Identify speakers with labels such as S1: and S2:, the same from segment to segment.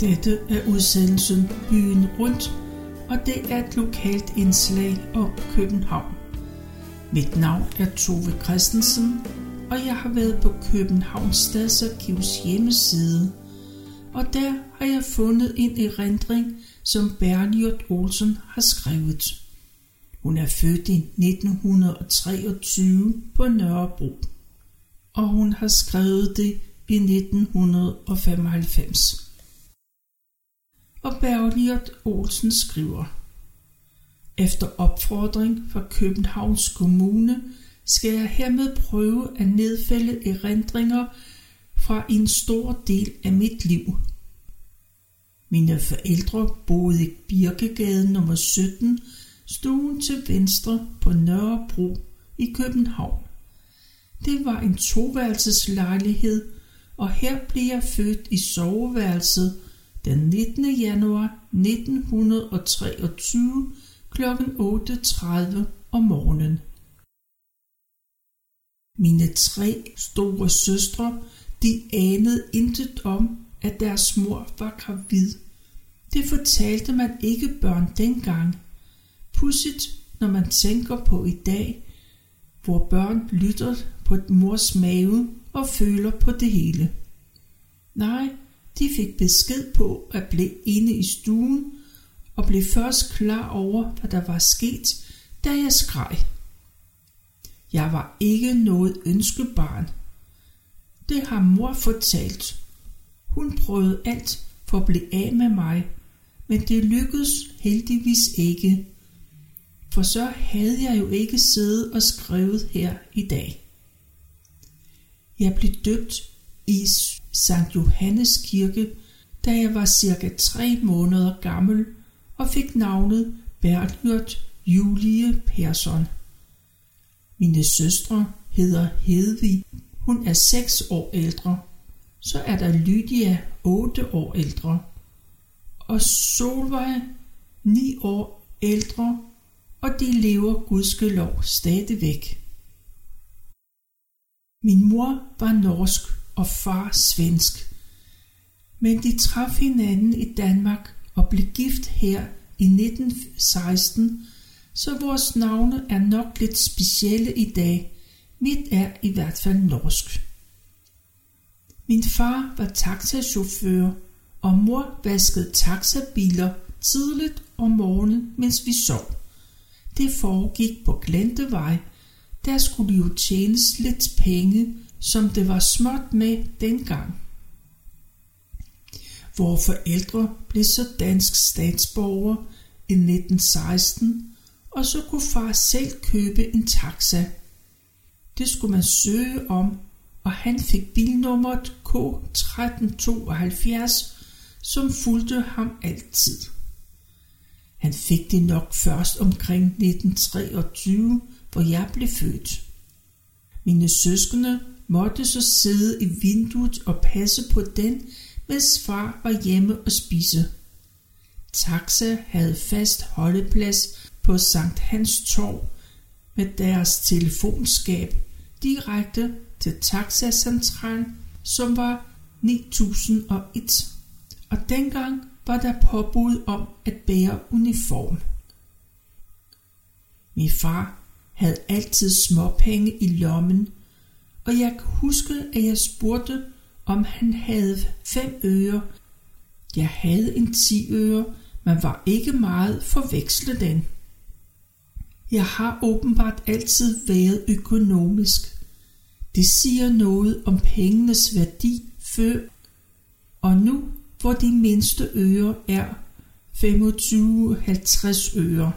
S1: Dette er udsendelsen Byen Rundt, og det er et lokalt indslag om København. Mit navn er Tove Christensen, og jeg har været på Københavns Stadsarkivs hjemmeside, og der har jeg fundet en erindring, som Berliot Olsen har skrevet. Hun er født i 1923 på Nørrebro, og hun har skrevet det i 1995 og Bergliot Olsen skriver Efter opfordring fra Københavns Kommune skal jeg hermed prøve at nedfælde erindringer fra en stor del af mit liv. Mine forældre boede i Birkegade nummer 17, stuen til venstre på Nørrebro i København. Det var en toværelseslejlighed, og her blev jeg født i soveværelset den 19. januar 1923 kl. 8.30 om morgenen. Mine tre store søstre, de anede intet om, at deres mor var gravid. Det fortalte man ikke børn dengang. Pudsigt, når man tænker på i dag, hvor børn lytter på mors mave og føler på det hele. Nej, de fik besked på at blive inde i stuen og blev først klar over, hvad der var sket, da jeg skreg. Jeg var ikke noget ønskebarn. Det har mor fortalt. Hun prøvede alt for at blive af med mig, men det lykkedes heldigvis ikke. For så havde jeg jo ikke siddet og skrevet her i dag. Jeg blev døbt i Sankt Johannes Kirke, da jeg var cirka tre måneder gammel og fik navnet Bertlyrt Julie Persson. Mine søstre hedder Hedvig, hun er seks år ældre. Så er der Lydia, otte år ældre. Og Solvej, ni år ældre, og de lever gudskelov stadigvæk. Min mor var norsk og far svensk. Men de traf hinanden i Danmark og blev gift her i 1916, så vores navne er nok lidt specielle i dag. Mit er i hvert fald norsk. Min far var taxachauffør, og mor vaskede taxabiler tidligt om morgenen, mens vi sov. Det foregik på Glentevej. Der skulle jo tjenes lidt penge, som det var småt med dengang. Vore forældre blev så dansk statsborger i 1916, og så kunne far selv købe en taxa. Det skulle man søge om, og han fik bilnummeret K1372, som fulgte ham altid. Han fik det nok først omkring 1923, hvor jeg blev født. Mine søskende måtte så sidde i vinduet og passe på den, mens far var hjemme og spise. Taxa havde fast holdeplads på Sankt Hans Torv med deres telefonskab direkte til taxacentralen, som var 9001. Og dengang var der påbud om at bære uniform. Min far havde altid småpenge i lommen, og jeg kan huske, at jeg spurgte, om han havde fem øre. Jeg havde en ti øre, men var ikke meget forveksle den. Jeg har åbenbart altid været økonomisk. Det siger noget om pengenes værdi før, og nu hvor de mindste øre er 25-50 øre.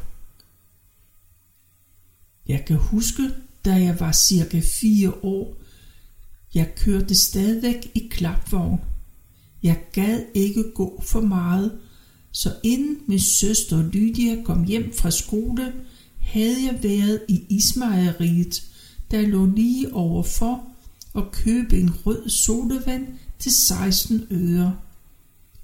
S1: Jeg kan huske, da jeg var cirka 4 år, jeg kørte stadigvæk i klapvogn. Jeg gad ikke gå for meget, så inden min søster Lydia kom hjem fra skole, havde jeg været i Ismejeriet, der lå lige overfor, og købe en rød sodavand til 16 øre.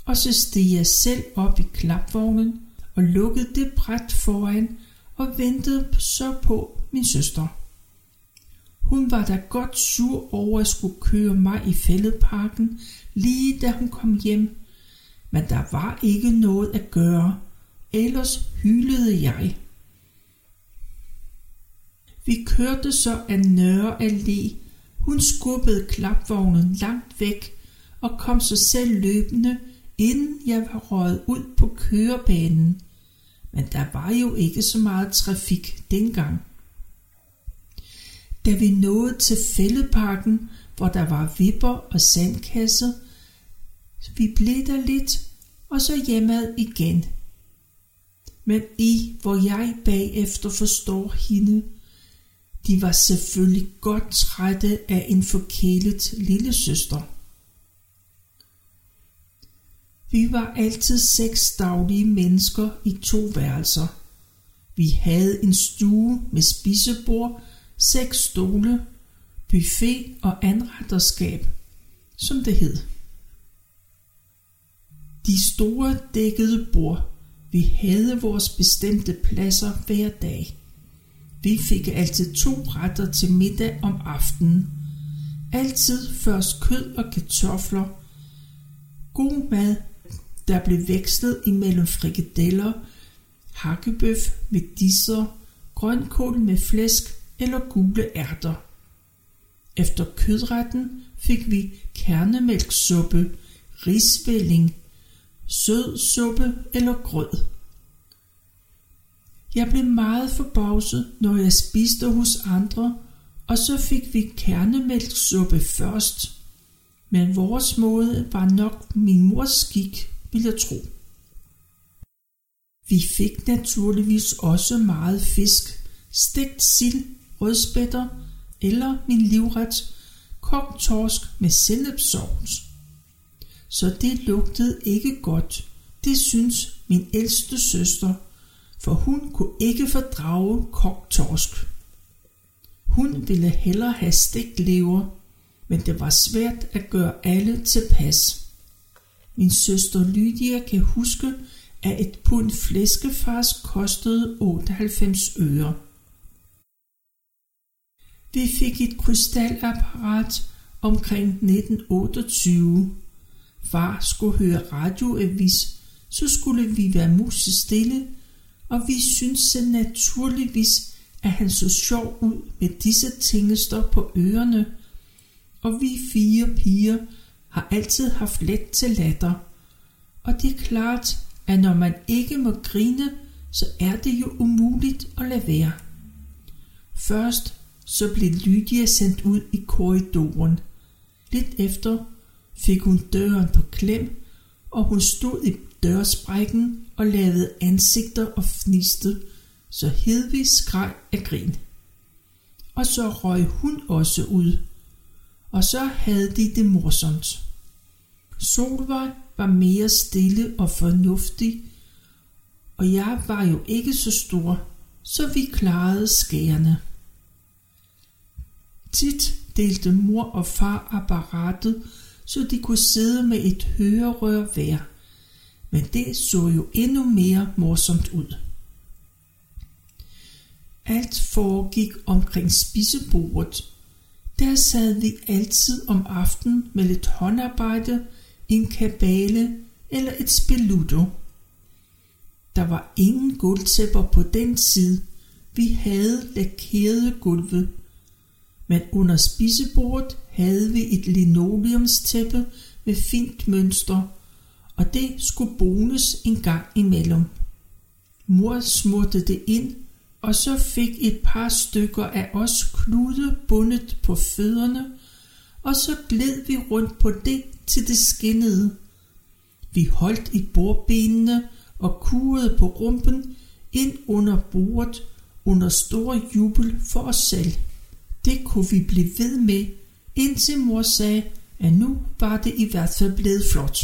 S1: Og så steg jeg selv op i klapvognen og lukkede det bræt foran og ventede så på min søster. Hun var da godt sur over at skulle køre mig i fældeparken, lige da hun kom hjem. Men der var ikke noget at gøre, ellers hylede jeg. Vi kørte så af Nørre Allé. Hun skubbede klapvognen langt væk og kom så selv løbende, inden jeg var røget ud på kørebanen. Men der var jo ikke så meget trafik dengang. Da vi nåede til fældeparken, hvor der var vipper og sandkasse, vi blev der lidt, og så hjemad igen. Men I, hvor jeg bagefter forstår hende, de var selvfølgelig godt trætte af en forkælet lille søster. Vi var altid seks daglige mennesker i to værelser. Vi havde en stue med spisebord, seks stole, buffet og anretterskab, som det hed. De store dækkede bord, vi havde vores bestemte pladser hver dag. Vi fik altid to retter til middag om aftenen. Altid først kød og kartofler. God mad, der blev vekslet imellem frikadeller, hakkebøf med disser, grønkål med flæsk eller gule ærter. Efter kødretten fik vi kernemælksuppe, risvælling, sød suppe eller grød. Jeg blev meget forbavset, når jeg spiste hos andre, og så fik vi kernemælksuppe først. Men vores måde var nok min mors skik, vil jeg tro. Vi fik naturligvis også meget fisk, stegt sild, rødspætter eller min livret, kogt torsk med sennepsovs. Så det lugtede ikke godt. Det synes min ældste søster – for hun kunne ikke fordrage kogt torsk. Hun ville hellere have stegt lever, men det var svært at gøre alle tilpas. Min søster Lydia kan huske, at et pund flæskefars kostede 98 øre. Vi fik et krystalapparat omkring 1928. Far skulle høre radioavis, så skulle vi være musestille og vi synes naturligvis, at han så sjov ud med disse tingester på ørerne, og vi fire piger har altid haft let til latter. Og det er klart, at når man ikke må grine, så er det jo umuligt at lade være. Først så blev Lydia sendt ud i korridoren. Lidt efter fik hun døren på klem, og hun stod i dørsprækken og lavede ansigter og fniste, så Hedvig skreg af grin. Og så røg hun også ud, og så havde de det morsomt. Solvej var mere stille og fornuftig, og jeg var jo ikke så stor, så vi klarede skærene. Tit delte mor og far apparatet, så de kunne sidde med et hørerør hver men det så jo endnu mere morsomt ud. Alt foregik omkring spisebordet. Der sad vi altid om aftenen med lidt håndarbejde, en kabale eller et spiludo. Der var ingen gulvtæpper på den side. Vi havde lakerede gulve. Men under spisebordet havde vi et linoleumstæppe med fint mønster og det skulle bones en gang imellem. Mor smurte det ind, og så fik et par stykker af os klude bundet på fødderne, og så gled vi rundt på det, til det skinnede. Vi holdt i bordbenene og kurede på rumpen ind under bordet under stor jubel for os selv. Det kunne vi blive ved med, indtil mor sagde, at nu var det i hvert fald blevet flot.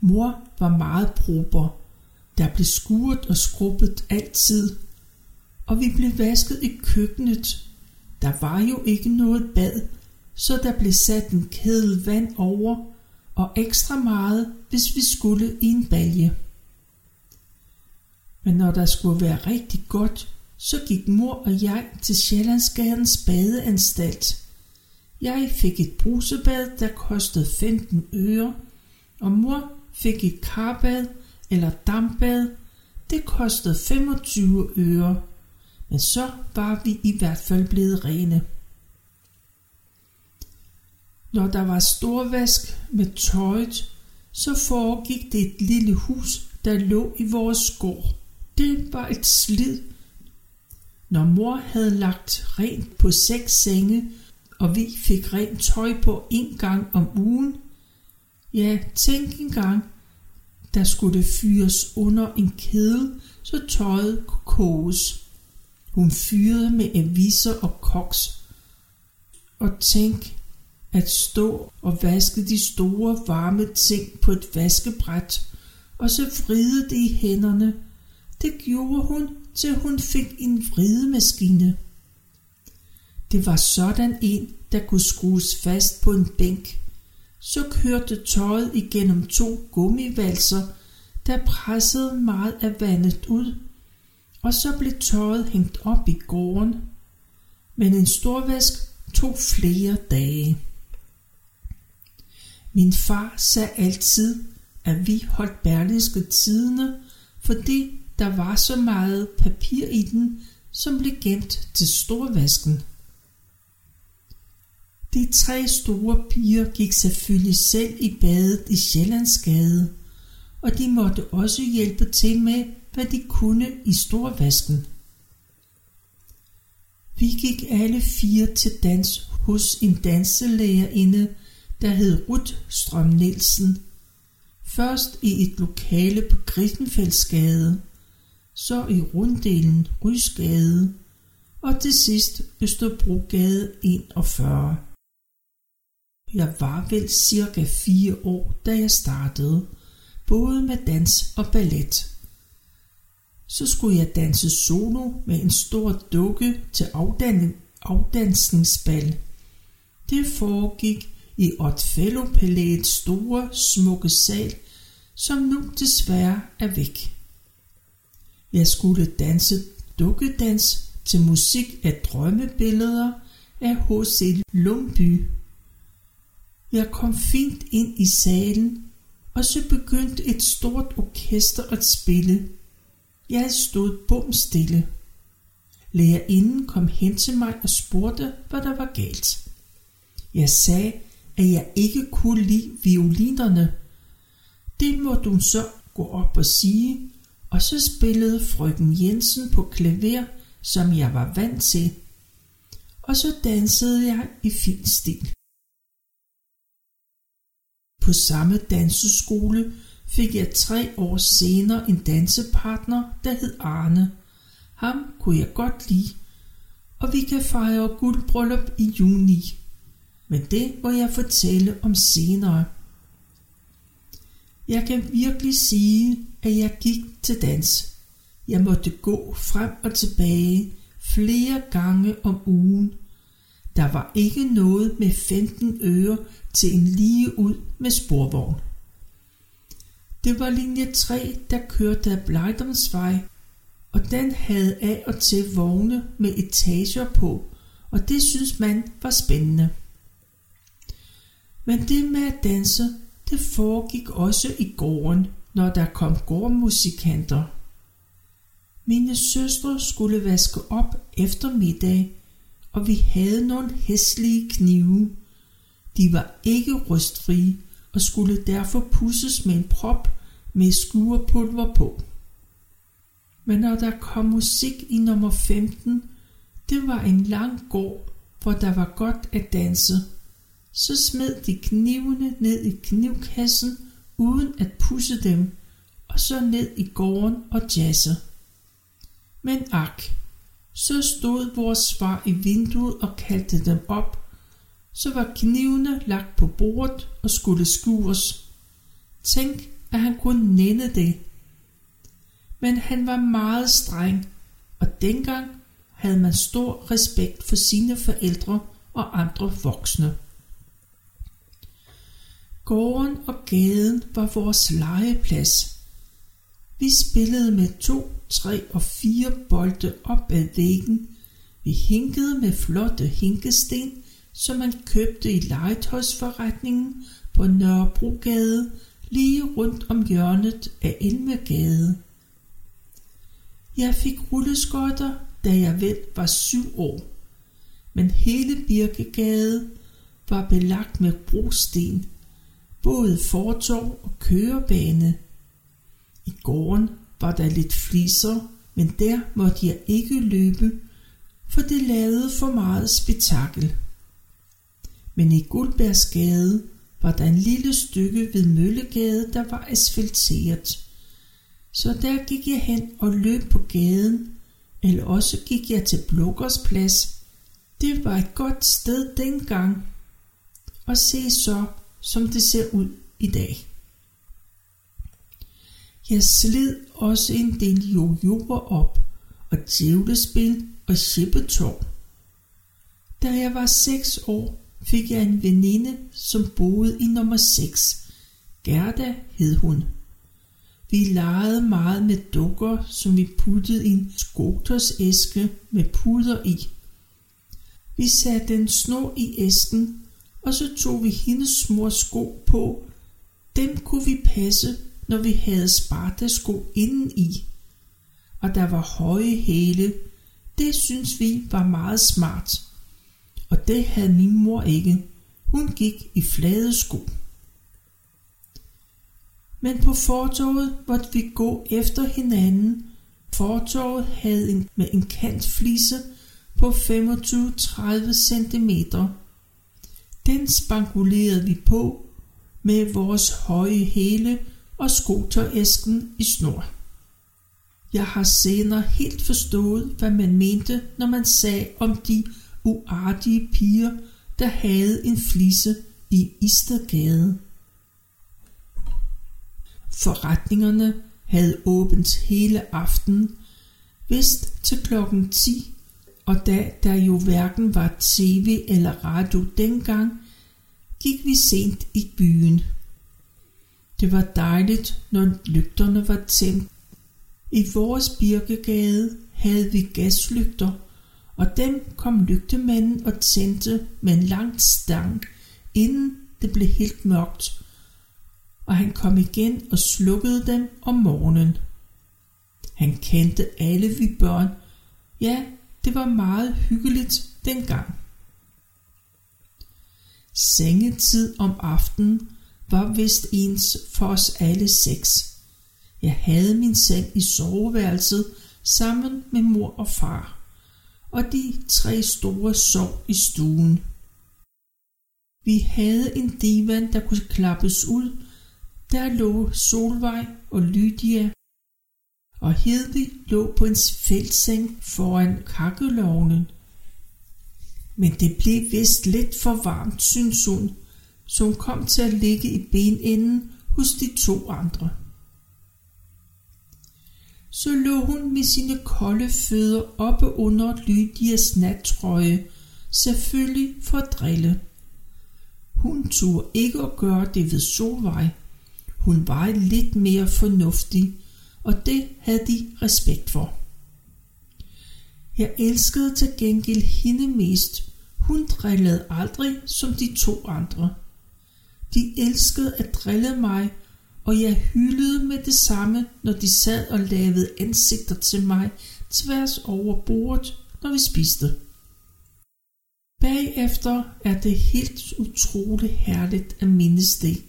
S1: Mor var meget prober. Der blev skuret og skrubbet altid, og vi blev vasket i køkkenet. Der var jo ikke noget bad, så der blev sat en kedel vand over, og ekstra meget, hvis vi skulle i en balje. Men når der skulle være rigtig godt, så gik mor og jeg til Sjællandsgadens badeanstalt. Jeg fik et brusebad, der kostede 15 øre, og mor fik et karbad eller dampbad. Det kostede 25 øre, men så var vi i hvert fald blevet rene. Når der var storvask med tøjet, så foregik det et lille hus, der lå i vores gård. Det var et slid. Når mor havde lagt rent på seks senge, og vi fik rent tøj på en gang om ugen, ja, tænk en gang, der skulle det fyres under en kedel, så tøjet kunne koges. Hun fyrede med aviser og koks. Og tænk, at stå og vaske de store varme ting på et vaskebræt, og så vride det i hænderne. Det gjorde hun, til hun fik en vridemaskine. Det var sådan en, der kunne skrues fast på en bænk. Så kørte tøjet igennem to gummivalser, der pressede meget af vandet ud, og så blev tøjet hængt op i gården. Men en storvask tog flere dage. Min far sagde altid, at vi holdt berlingske tidene, fordi der var så meget papir i den, som blev gemt til storvasken. De tre store piger gik selvfølgelig selv i badet i Sjællandsgade, og de måtte også hjælpe til med, hvad de kunne i storvasken. Vi gik alle fire til dans hos en danselærerinde, der hed Ruth Strøm Nielsen. Først i et lokale på Griffenfeldsgade, så i runddelen Rysgade, og til sidst Østerbrogade 41. Jeg var vel cirka fire år, da jeg startede, både med dans og ballet. Så skulle jeg danse solo med en stor dukke til afdan afdansningsbal. Det foregik i Otfello Palæets store, smukke sal, som nu desværre er væk. Jeg skulle danse dukkedans til musik af drømmebilleder af H.C. Lumby. Jeg kom fint ind i salen, og så begyndte et stort orkester at spille. Jeg stod bum stille. Lærerinden kom hen til mig og spurgte, hvad der var galt. Jeg sagde, at jeg ikke kunne lide violinerne. Det må du så gå op og sige, og så spillede frøken Jensen på klaver, som jeg var vant til. Og så dansede jeg i fin stil. På samme danseskole fik jeg tre år senere en dansepartner, der hed Arne. Ham kunne jeg godt lide, og vi kan fejre guldbryllup i juni men det må jeg fortælle om senere. Jeg kan virkelig sige, at jeg gik til dans. Jeg måtte gå frem og tilbage flere gange om ugen. Der var ikke noget med 15 øre til en lige ud med sporvogn. Det var linje 3, der kørte af Blejdomsvej, og den havde af og til vogne med etager på, og det synes man var spændende. Men det med at danse, det foregik også i gården, når der kom gårdmusikanter. Mine søstre skulle vaske op efter middag, og vi havde nogle hæslige knive. De var ikke rustfrie og skulle derfor pusses med en prop med skurepulver på. Men når der kom musik i nummer 15, det var en lang gård, hvor der var godt at danse så smed de knivene ned i knivkassen uden at pusse dem, og så ned i gården og jazze. Men ak, så stod vores far i vinduet og kaldte dem op. Så var knivene lagt på bordet og skulle skures. Tænk, at han kunne nænde det. Men han var meget streng, og dengang havde man stor respekt for sine forældre og andre voksne. Gården og gaden var vores legeplads. Vi spillede med to, tre og fire bolde op ad væggen. Vi hinkede med flotte hinkesten, som man købte i legetøjsforretningen på Nørrebrogade lige rundt om hjørnet af Elmegade. Jeg fik rulleskøjter, da jeg vel var syv år, men hele Birkegade var belagt med brosten, både fortov og kørebane. I gården var der lidt fliser, men der måtte jeg ikke løbe, for det lavede for meget spektakel. Men i Guldbergsgade var der en lille stykke ved Møllegade, der var asfalteret. Så der gik jeg hen og løb på gaden, eller også gik jeg til Blukkers plads. Det var et godt sted dengang. Og se så, som det ser ud i dag. Jeg slid også en del jojoer op, og djævlespil og shippetår. Da jeg var 6 år, fik jeg en veninde, som boede i nummer 6. Gerda hed hun. Vi legede meget med dukker, som vi puttede i en skotersæske med puder i. Vi satte en snor i æsken, og så tog vi hendes mors sko på. Dem kunne vi passe, når vi havde spartasko inden i. Og der var høje hæle. Det synes vi var meget smart. Og det havde min mor ikke. Hun gik i flade sko. Men på fortorvet måtte vi gå efter hinanden. Fortorvet havde en, med en kantflise på 25-30 cm. Den spangulerede vi på med vores høje hæle og skoteræsken i snor. Jeg har senere helt forstået, hvad man mente, når man sagde om de uartige piger, der havde en flisse i Istergade. Forretningerne havde åbent hele aften, vist til klokken 10, og da der jo hverken var tv eller radio dengang, gik vi sent i byen. Det var dejligt, når lygterne var tændt. I vores birkegade havde vi gaslygter, og dem kom lygtemanden og tændte med en lang stang, inden det blev helt mørkt, og han kom igen og slukkede dem om morgenen. Han kendte alle vi børn. Ja, det var meget hyggeligt dengang. Sengetid om aftenen var vist ens for os alle seks. Jeg havde min seng i soveværelset sammen med mor og far, og de tre store sov i stuen. Vi havde en divan, der kunne klappes ud, der lå Solvej og Lydia, og Hedvig lå på en fældseng foran kakkelovnen. Men det blev vist lidt for varmt, synes hun, så hun kom til at ligge i benenden hos de to andre. Så lå hun med sine kolde fødder oppe under Lydias nattrøje, selvfølgelig for at drille. Hun turde ikke at gøre det ved Solvej. Hun var lidt mere fornuftig, og det havde de respekt for. Jeg elskede til gengæld hende mest. Hun drillede aldrig som de to andre. De elskede at drille mig, og jeg hyldede med det samme, når de sad og lavede ansigter til mig tværs over bordet, når vi spiste. Bagefter er det helt utroligt herligt at mindes det.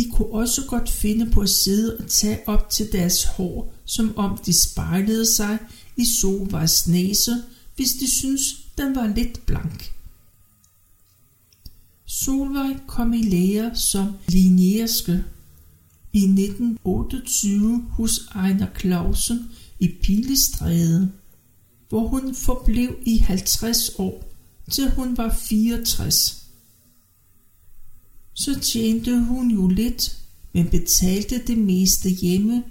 S1: De kunne også godt finde på at sidde og tage op til deres hår, som om de spejlede sig i Sovars næse, hvis de synes den var lidt blank. Solvej kom i lære som linjerske i 1928 hos Ejner Clausen i Pilestræde, hvor hun forblev i 50 år, til hun var 64. Så tjente hun jo lidt, men betalte det meste hjemme.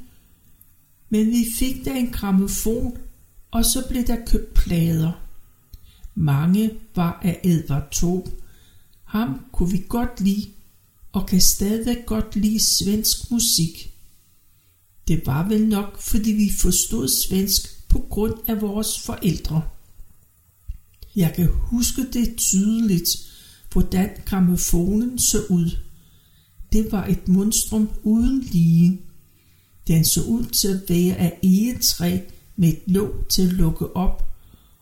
S1: Men vi fik da en gramofon, og så blev der købt plader. Mange var af Edvard Taube, ham kunne vi godt lide, og kan stadig godt lide svensk musik. Det var vel nok, fordi vi forstod svensk på grund af vores forældre. Jeg kan huske det tydeligt, hvordan gramofonen så ud. Det var et monstrum uden lige. Den så ud til at være af egetræ med et låg til at lukke op,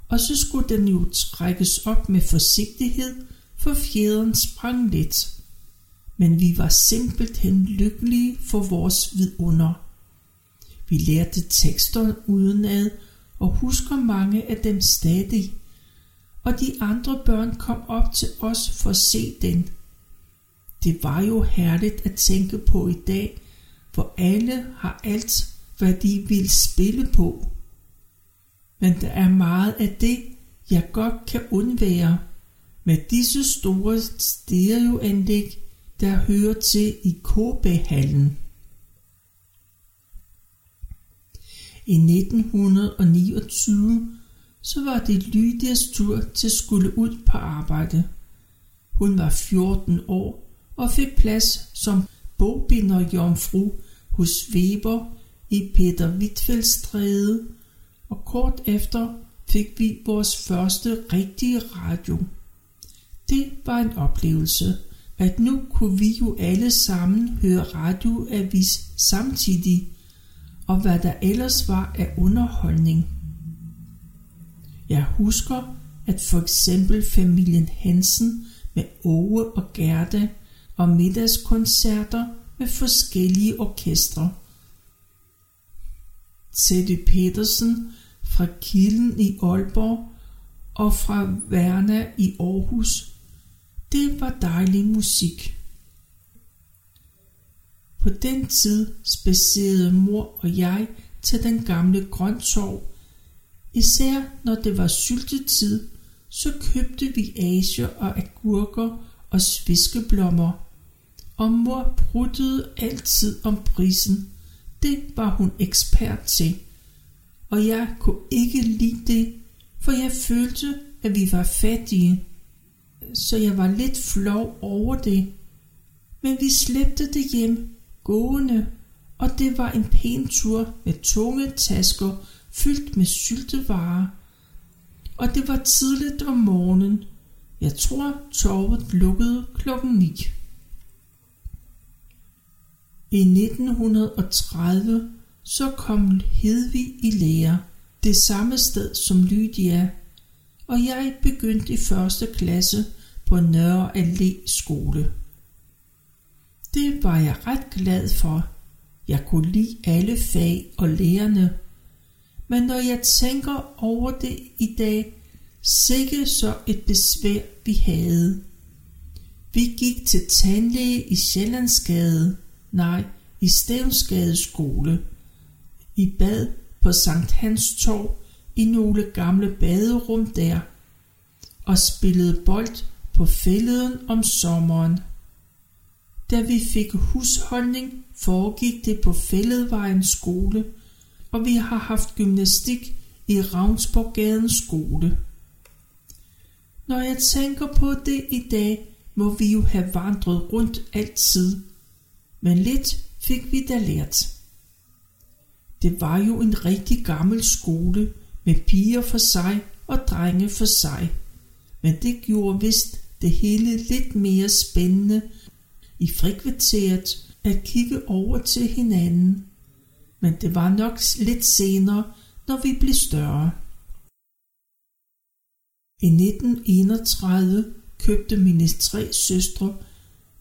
S1: og så skulle den jo trækkes op med forsigtighed, for fjeden sprang lidt. Men vi var simpelthen lykkelige for vores vidunder. Vi lærte tekster udenad og husker mange af dem stadig. Og de andre børn kom op til os for at se den. Det var jo herligt at tænke på i dag, hvor alle har alt, hvad de vil spille på. Men der er meget af det, jeg godt kan undvære. Med disse store stereoanlæg, der hører til i KB-hallen. I 1929 så var det Lydias tur til at skulle ud på arbejde. Hun var 14 år og fik plads som bogbinderjomfru hos Weber i Peter Wittfeldstræde, og kort efter fik vi vores første rigtige radio. Det var en oplevelse, at nu kunne vi jo alle sammen høre radioavis samtidig, og hvad der ellers var af underholdning. Jeg husker, at for eksempel familien Hansen med Ove og Gerda og middagskoncerter med forskellige orkestre. Teddy Petersen fra Kilden i Aalborg og fra Verna i Aarhus. Det var dejlig musik. På den tid spacerede mor og jeg til den gamle grøntorv. Især når det var syltetid, så købte vi asier og agurker og sviskeblommer. Og mor pruttede altid om prisen. Det var hun ekspert til. Og jeg kunne ikke lide det, for jeg følte, at vi var fattige. Så jeg var lidt flov over det. Men vi slæbte det hjem gående, og det var en pæn tur med tunge tasker fyldt med syltevarer. Og det var tidligt om morgenen. Jeg tror, torvet lukkede klokken 9. I 1930 så kom Hedvig i lære, det samme sted som Lydia, og jeg begyndte i første klasse på Nørre Allé skole. Det var jeg ret glad for. Jeg kunne lide alle fag og lærerne. Men når jeg tænker over det i dag, sikke så et besvær vi havde. Vi gik til tandlæge i Sjællandsgade, nej, i Stævnsgade skole. I bad på Sankt Hans Torv i nogle gamle baderum der, og spillede bold på fælleden om sommeren. Da vi fik husholdning, foregik det på Fælledvejens skole, og vi har haft gymnastik i Ravnsborggadens skole. Når jeg tænker på det i dag, må vi jo have vandret rundt altid. Men lidt fik vi da lært. Det var jo en rigtig gammel skole med piger for sig og drenge for sig. Men det gjorde vist det hele lidt mere spændende i frikvarteret at kigge over til hinanden. Men det var nok lidt senere, når vi blev større. I 1931 købte mine tre søstre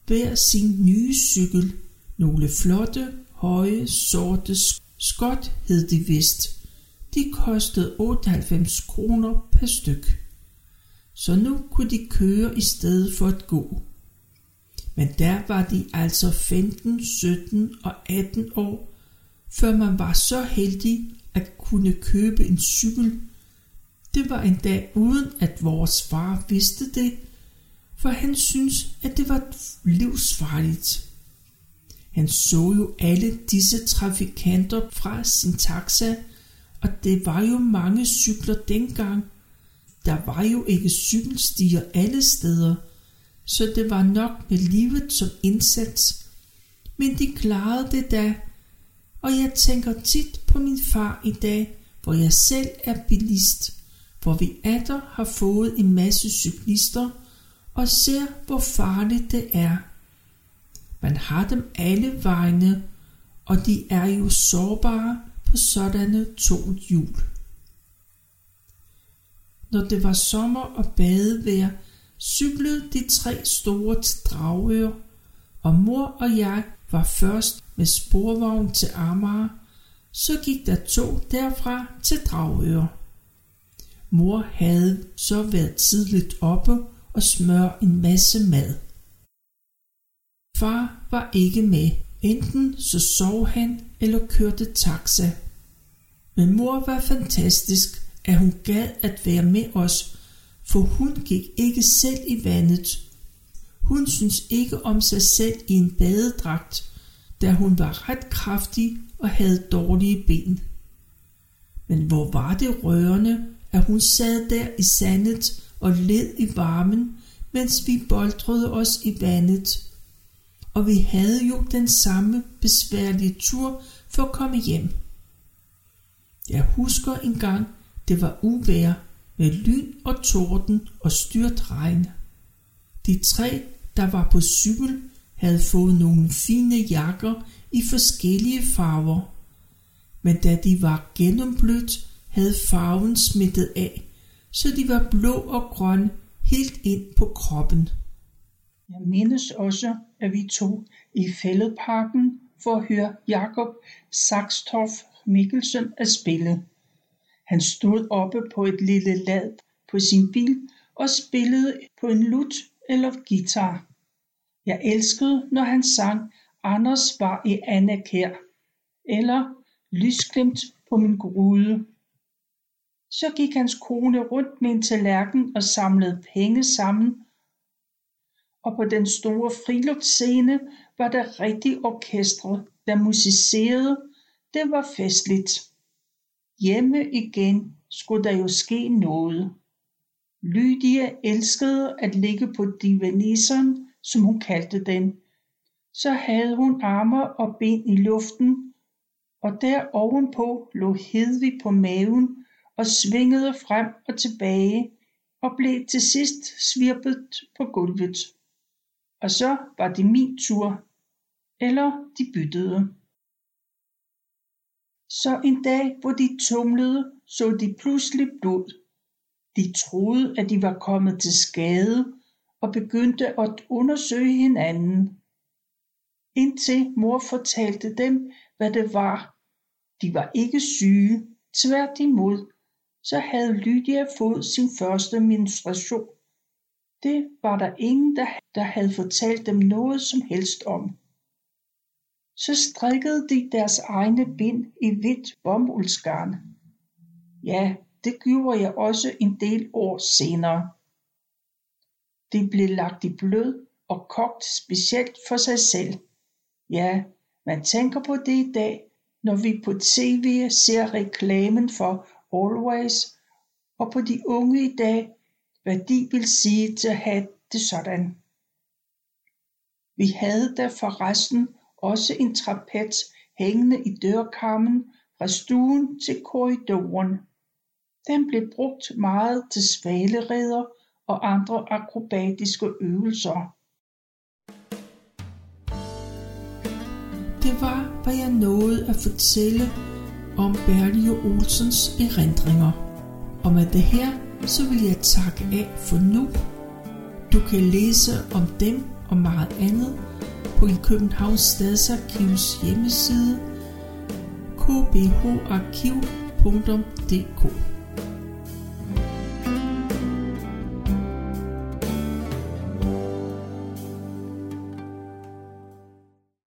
S1: hver sin nye cykel. Nogle flotte, høje, sorte skot hed de vist. De kostede 98 kroner per styk. Så nu kunne de køre i stedet for at gå. Men der var de altså 15, 17 og 18 år, før man var så heldig at kunne købe en cykel. Det var en dag uden at vores far vidste det, for han syntes, at det var livsfarligt. Han så jo alle disse trafikanter fra sin taxa, og det var jo mange cykler dengang. Der var jo ikke cykelstier alle steder, så det var nok med livet som indsats. Men de klarede det da, og jeg tænker tit på min far i dag, hvor jeg selv er bilist, hvor vi atter har fået en masse cyklister, og ser, hvor farligt det er. Man har dem alle vegne, og de er jo sårbare på sådanne to hjul. Når det var sommer og badevejr, cyklede de tre store til Dragør, og mor og jeg var først med sporvogn til Amager, så gik der to derfra til Dragør. Mor havde så været tidligt oppe og smør en masse mad. Far var ikke med. Enten så sov han eller kørte taxa. Men mor var fantastisk, at hun gad at være med os, for hun gik ikke selv i vandet. Hun synes ikke om sig selv i en badedragt, da hun var ret kraftig og havde dårlige ben. Men hvor var det rørende, at hun sad der i sandet og led i varmen, mens vi boldrede os i vandet. Og vi havde jo den samme besværlige tur for at komme hjem. Jeg husker engang, det var uvær med lyn og torden og styrt regn. De tre, der var på cykel, havde fået nogle fine jakker i forskellige farver. Men da de var gennemblødt, havde farven smittet af, så de var blå og grøn helt ind på kroppen.
S2: Jeg mindes også, at vi tog i fældeparken for at høre Jakob Saxtorf Mikkelsen at spille. Han stod oppe på et lille lad på sin bil og spillede på en lut eller guitar. Jeg elskede, når han sang Anders var i Annekær eller Lysglimt på min grude. Så gik hans kone rundt med en tallerken og samlede penge sammen, og på den store friluftsscene var der rigtig orkestre, der musicerede. Det var festligt. Hjemme igen skulle der jo ske noget. Lydia elskede at ligge på divaniseren, som hun kaldte den. Så havde hun arme og ben i luften, og der ovenpå lå Hedvig på maven og svingede frem og tilbage og blev til sidst svirpet på gulvet. Og så var det min tur, eller de byttede. Så en dag, hvor de tumlede, så de pludselig blod. De troede, at de var kommet til skade og begyndte at undersøge hinanden. Indtil mor fortalte dem, hvad det var. De var ikke syge, tværtimod, så havde Lydia fået sin første menstruation. Det var der ingen, der, der havde fortalt dem noget som helst om. Så strikkede de deres egne bind i hvidt bomuldsgarn. Ja, det gjorde jeg også en del år senere. De blev lagt i blød og kogt specielt for sig selv. Ja, man tænker på det i dag, når vi på tv ser reklamen for Always, og på de unge i dag, hvad de vil sige til at have det sådan. Vi havde der forresten også en trapez hængende i dørkarmen fra stuen til korridoren. Den blev brugt meget til svalereder og andre akrobatiske øvelser.
S1: Det var, hvad jeg nåede at fortælle om Berlio Olsens erindringer. Og med det her, så vil jeg takke af for nu. Du kan læse om dem og meget andet på en Københavns Stadsarkivs hjemmeside kbharkiv.dk